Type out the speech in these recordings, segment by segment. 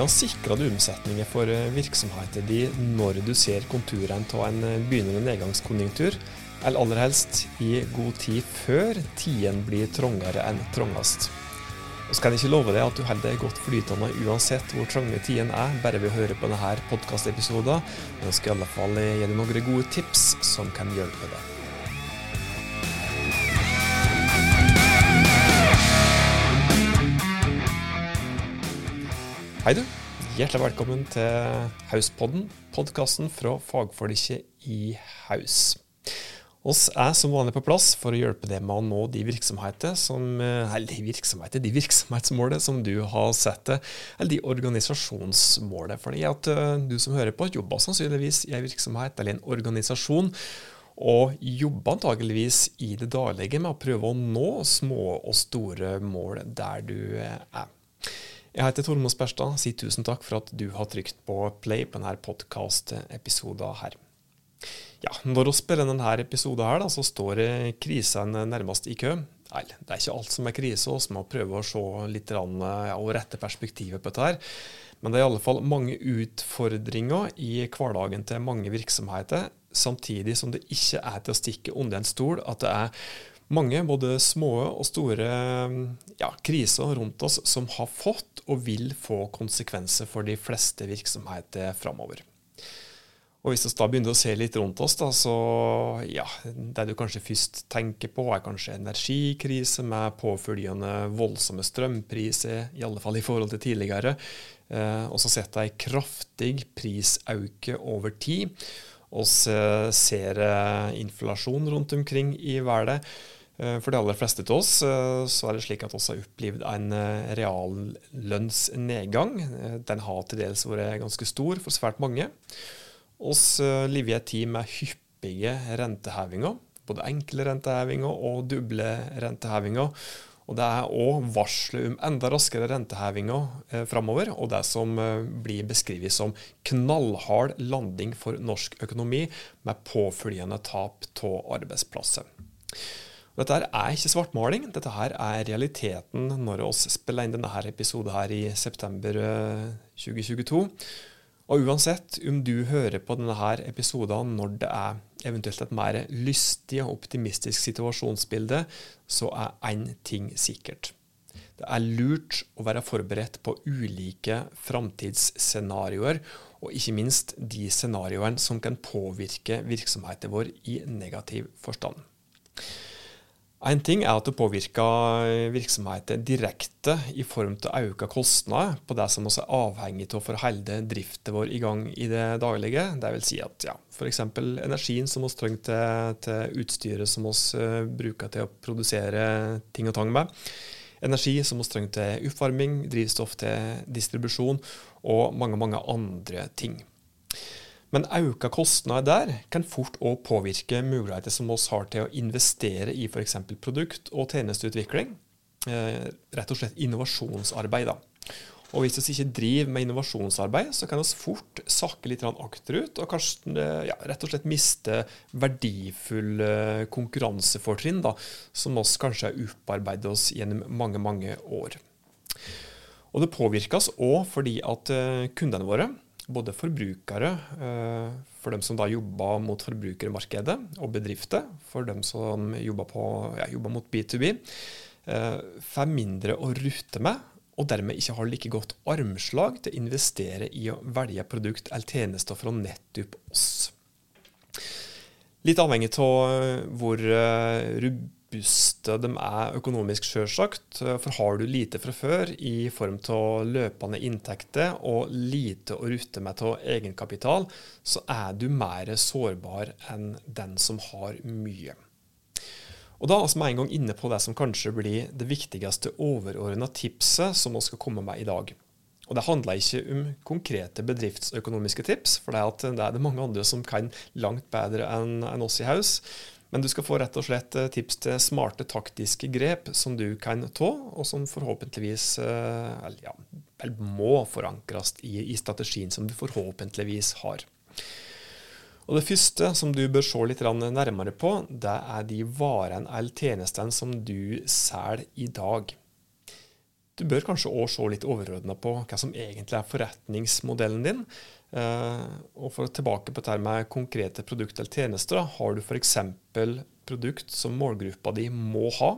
kan sikre du omsetninger for eh, virksomheten din når du ser konturene av en eh, begynnende nedgangskonjunktur, eller aller helst i god tid før tiden blir trangere enn trangest. Og så kan jeg ikke love deg at du holder deg godt flytende uansett hvor trange tiden er, bare ved å høre på denne podkastepisoden, jeg skal i alle fall gi deg noen gode tips som kan hjelpe deg. Hei, du. Hjertelig velkommen til Hauspodden, podkasten fra fagfolket i Haus. Oss er som vanlig på plass for å hjelpe deg med å nå de virksomheter som, eh, eller de virksomheter, de virksomhetsmålene som du har sett det, eller de organisasjonsmålene. Fordi at eh, du som hører på, jobber sannsynligvis i en virksomhet eller en organisasjon, og jobber antageligvis i det daglige med å prøve å nå små og store mål der du eh, er. Jeg heter Tormod Sperstad. Si tusen takk for at du har trykt på play på denne podkast-episoden her. Ja, Når vi spiller denne episoden, her, da, så står krisen nærmest i kø. Nei, det er ikke alt som er krise, vi må prøve å se litt ja, og rette perspektivet på dette. her. Men det er i alle fall mange utfordringer i hverdagen til mange virksomheter, samtidig som det ikke er til å stikke under en stol at det er mange, både små og store, ja, kriser rundt oss som har fått og vil få konsekvenser for de fleste virksomheter framover. Og Hvis vi da begynner å se litt rundt oss, da, så ja, det du kanskje først tenker på, er kanskje energikrise med påfølgende voldsomme strømpriser, i alle fall i forhold til tidligere. Eh, og så setter jeg kraftig prisauke over tid. Vi ser eh, inflasjon rundt omkring i verden. Eh, for de aller fleste av oss eh, så er det slik at vi har opplevd en eh, reallønnsnedgang. Den har til dels vært ganske stor for svært mange. Vi lever i en tid med hyppige rentehevinger. Både enkle rentehevinger og doble rentehevinger. Og Det er òg varsler om enda raskere rentehevinger eh, framover, og det som blir beskrevet som knallhard landing for norsk økonomi, med påfølgende tap av arbeidsplasser. Dette her er ikke svartmaling, dette her er realiteten når vi spiller inn denne episoden her i september 2022. Eh, og uansett om du hører på denne episoden når det er eventuelt et mer lystig og optimistisk situasjonsbilde, så er én ting sikkert. Det er lurt å være forberedt på ulike framtidsscenarioer, og ikke minst de scenarioene som kan påvirke virksomheten vår i negativ forstand. En ting er at det påvirker virksomheten direkte i form av økte kostnader på det som også er avhengig av for å holde driften vår i gang i det daglige. Det vil si at ja, f.eks. energien som vi trenger til, til, utstyret som vi uh, bruker til å produsere ting og tang med. Energi som vi trenger til oppvarming, drivstoff til distribusjon og mange, mange andre ting. Men auka kostnader der kan fort òg påvirke muligheter som oss har til å investere i f.eks. produkt- og tjenesteutvikling. Eh, rett og slett innovasjonsarbeid. da. Og Hvis vi ikke driver med innovasjonsarbeid, så kan vi fort sakke litt akterut og kanskje eh, ja, rett og slett miste verdifulle konkurransefortrinn som vi kanskje har opparbeidet oss gjennom mange, mange år. Og Det påvirkes òg fordi at eh, kundene våre både forbrukere, eh, for dem som da jobber mot forbrukermarkedet, og bedrifter, for dem som jobber, på, ja, mot B2B, eh, får mindre å rutte med, og dermed ikke har like godt armslag til å investere i å velge produkt eller tjenester fra nettopp oss. Litt avhengig av eh, hvor robuste de er økonomisk, sjølsagt. For har du lite fra før i form av løpende inntekter og lite å rutte med av egenkapital, så er du mer sårbar enn den som har mye. Og Da er vi en gang inne på det som kanskje blir det viktigste overordna tipset som vi skal komme med i dag. Og Det handler ikke om konkrete bedriftsøkonomiske tips, for det er det mange andre som kan langt bedre enn oss i Haus. Men du skal få rett og slett eh, tips til smarte taktiske grep som du kan ta, og som forhåpentligvis eh, eller ja, må forankres i, i strategien som du forhåpentligvis har. Og Det første som du bør se litt nærmere på, det er de varene eller tjenestene som du selger i dag. Du bør kanskje òg se litt overordna på hva som egentlig er forretningsmodellen din. Eh, og for å tilbake på dette med konkrete produkter eller tjenester, har du f.eks. produkt som målgruppa di må ha,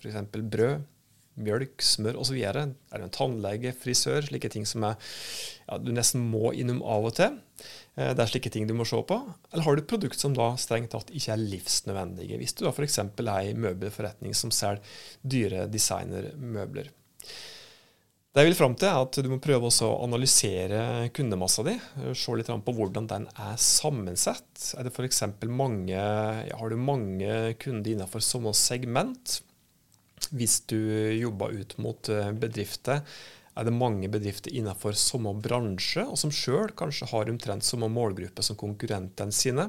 f.eks. brød, mjølk, smør osv. Er du en tannlege, frisør, slike ting som er, ja, du nesten må innom av og til. Eh, det er slike ting du må se på. Eller har du produkt som da strengt tatt ikke er livsnødvendige, hvis du da f.eks. er ei møbelforretning som selger dyre designermøbler. Det jeg vil fram til, er at du må prøve å analysere kundemassa di. Se litt på hvordan den er sammensatt. Er det f.eks. mange, ja, har du mange kunder innenfor samme segment? Hvis du jobber ut mot eh, bedrifter, er det mange bedrifter innenfor samme bransje, og som sjøl kanskje har omtrent samme målgruppe som konkurrentene sine.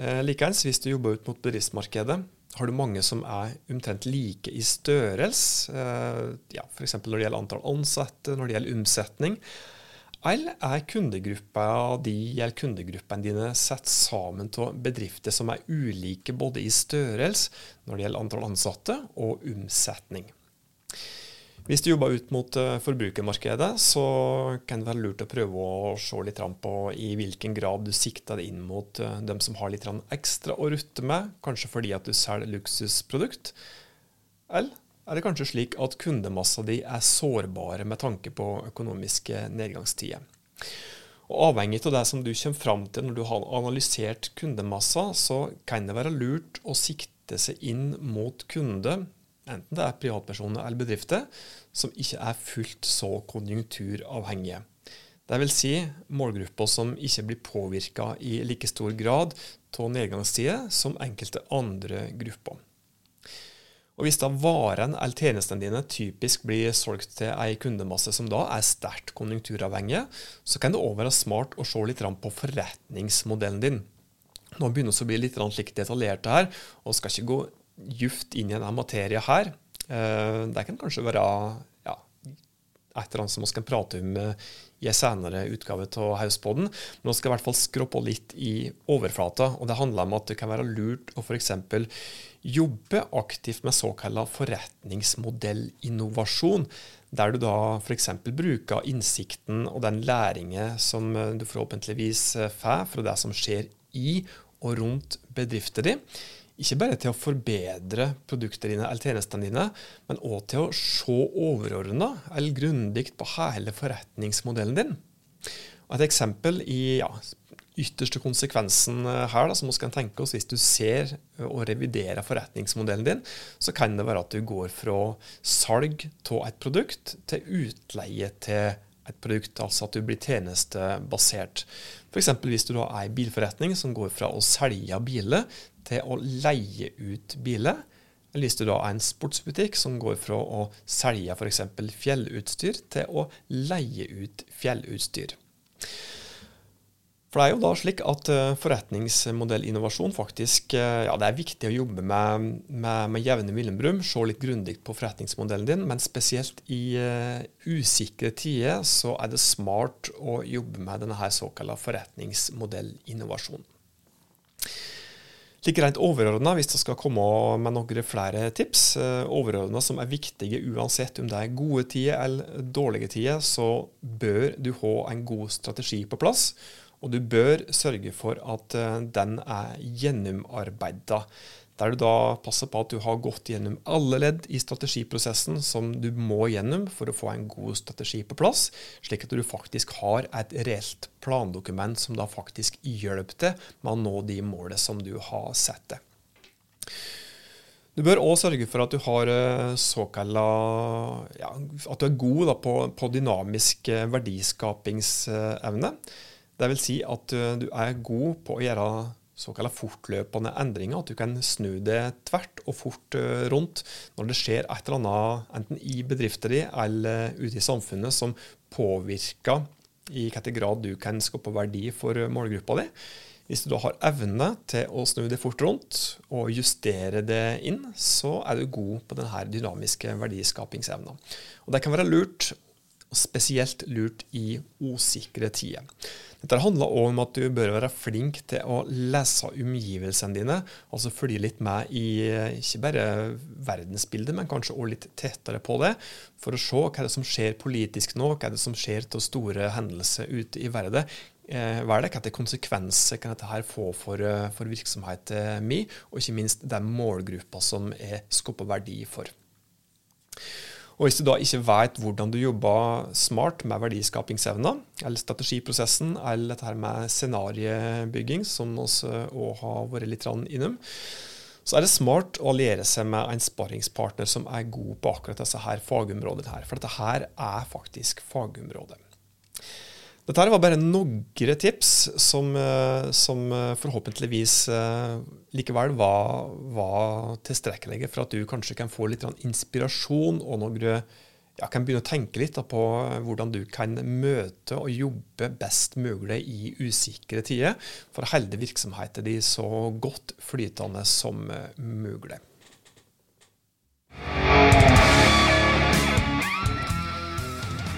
Eh, likeens, hvis du jobber ut mot bedriftsmarkedet, har du mange som er omtrent like i størrelse, eh, ja, f.eks. når det gjelder antall ansatte, når det gjelder omsetning. Eller er kundegruppa di eller kundegruppene dine satt sammen av bedrifter som er ulike både i størrelse når det gjelder antall ansatte og omsetning? Hvis du jobber ut mot eh, forbrukermarkedet, så kan det være lurt å prøve å se litt på i hvilken grad du sikter deg inn mot eh, dem som har litt ekstra å rutte med, kanskje fordi at du selger luksusprodukt. Eller er det kanskje slik at kundemassa di er sårbare med tanke på økonomiske nedgangstider? Og Avhengig av det som du kommer fram til når du har analysert kundemassa, så kan det være lurt å sikte seg inn mot kunde enten det er privatpersoner eller bedrifter, som ikke er fullt så konjunkturavhengige. Vil si målgrupper som ikke blir påvirka i like stor grad av nedgangstider som enkelte andre grupper. Og Hvis da varen eller tjenestene dine typisk blir solgt til ei kundemasse som da er sterkt konjunkturavhengig, så kan det òg være smart å se litt på forretningsmodellen din. Nå begynner vi å bli litt slik detaljerte her, og skal ikke gå djupt inn i denne materien her. Eh, det kan kanskje være ja, et eller annet som vi kan prate om i en senere utgave av Hauspodden. Men vi skal i hvert fall skrå på litt i overflata. og Det handler om at det kan være lurt å f.eks. jobbe aktivt med såkalla forretningsmodellinnovasjon. Der du da f.eks. bruker innsikten og den læringen som du forhåpentligvis får fra det som skjer i og rundt bedriften din ikke bare til å forbedre produktene dine eller tjenestene dine, men òg til å se overordna eller grundig på hele forretningsmodellen din. Et eksempel i ja, ytterste konsekvensen her, da, som vi kan tenke oss hvis du ser og reviderer forretningsmodellen din, så kan det være at du går fra salg av et produkt til utleie til et produkt, altså at du blir tjenestebasert. F.eks. hvis du da er en bilforretning som går fra å selge biler til å leie ut biler. Eller hvis du da er en sportsbutikk som går fra å selge f.eks. fjellutstyr til å leie ut fjellutstyr. For det er jo da slik at uh, forretningsmodellinnovasjon faktisk uh, ja, Det er viktig å jobbe med, med, med jevne mellomrom, se litt grundig på forretningsmodellen din, men spesielt i uh, usikre tider så er det smart å jobbe med denne her såkalte forretningsmodellinnovasjon. Like rent overordna, hvis det skal komme med noen flere tips, eh, overordna som er viktige uansett om det er gode tider eller dårlige tider, så bør du ha en god strategi på plass. Og du bør sørge for at eh, den er gjennomarbeida der du da passer på at du har gått gjennom alle ledd i strategiprosessen som du må gjennom for å få en god strategi på plass, slik at du faktisk har et reelt plandokument som da faktisk hjelper til med å nå de målene som du har satt deg. Du bør òg sørge for at du har eh, såkalla ja, At du er god da, på, på, dynamisk eh, verdiskapingsevne. Vil si at eh, du er god på å gjøre såkalte fortløpende endringer. At du kan snu det tvert og fort eh, rundt når det skjer et eller annet enten i bedriften din eller ute i samfunnet som påvirker i hvilken grad du kan skape verdi for målgruppa di. Hvis du da har evne til å snu det fort rundt og justere det inn, så er du god på denne dynamiske verdiskapingsevna. Og Det kan være lurt og spesielt lurt i usikre tider. Dette handler òg om at du bør være flink til å lese omgivelsene dine, altså følge litt med i ikke bare verdensbildet, men kanskje òg litt tettere på det, for å se hva er det som skjer politisk nå, hva er det som skjer til store hendelser ute i verden. Eh, hva er det, Hvilke konsekvenser kan dette her få for, eh, for virksomheten min, og ikke minst den målgruppa som er skapa verdi for. Og Hvis du da ikke vet hvordan du jobber smart med verdiskapingsevna, eller strategiprosessen, eller dette her med scenariebygging, som vi òg har vært litt innom, så er det smart å alliere seg med en sparringspartner som er god på akkurat disse her fagområdene. her, For dette her er faktisk fagområdet. Dette var bare noen tips som, eh, som eh, forhåpentligvis eh, likevel var, var, tilstrekkelige for at du kanskje kan få litt inspirasjon og noen, ja, kan begynne å tenke litt på hvordan du kan møte og jobbe best mulig i usikre tider for å holde virksomheten din så godt flytende som mulig.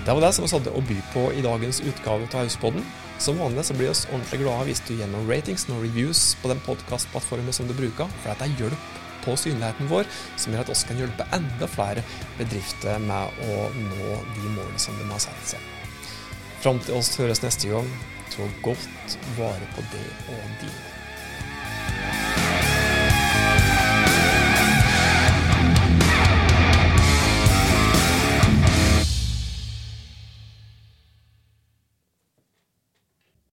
Det var det som vi hadde å by på i dagens utgave av Hauspodden. Som vanlig så blir vi ordentlig glade hvis du gjennom ratings og reviews på den podkastplattformen som du bruker, for det er hjelp på synligheten vår som gjør at oss kan hjelpe enda flere bedrifter med å nå de målene som de har satt seg. Fram til oss høres neste gang, ta godt vare på det og dine.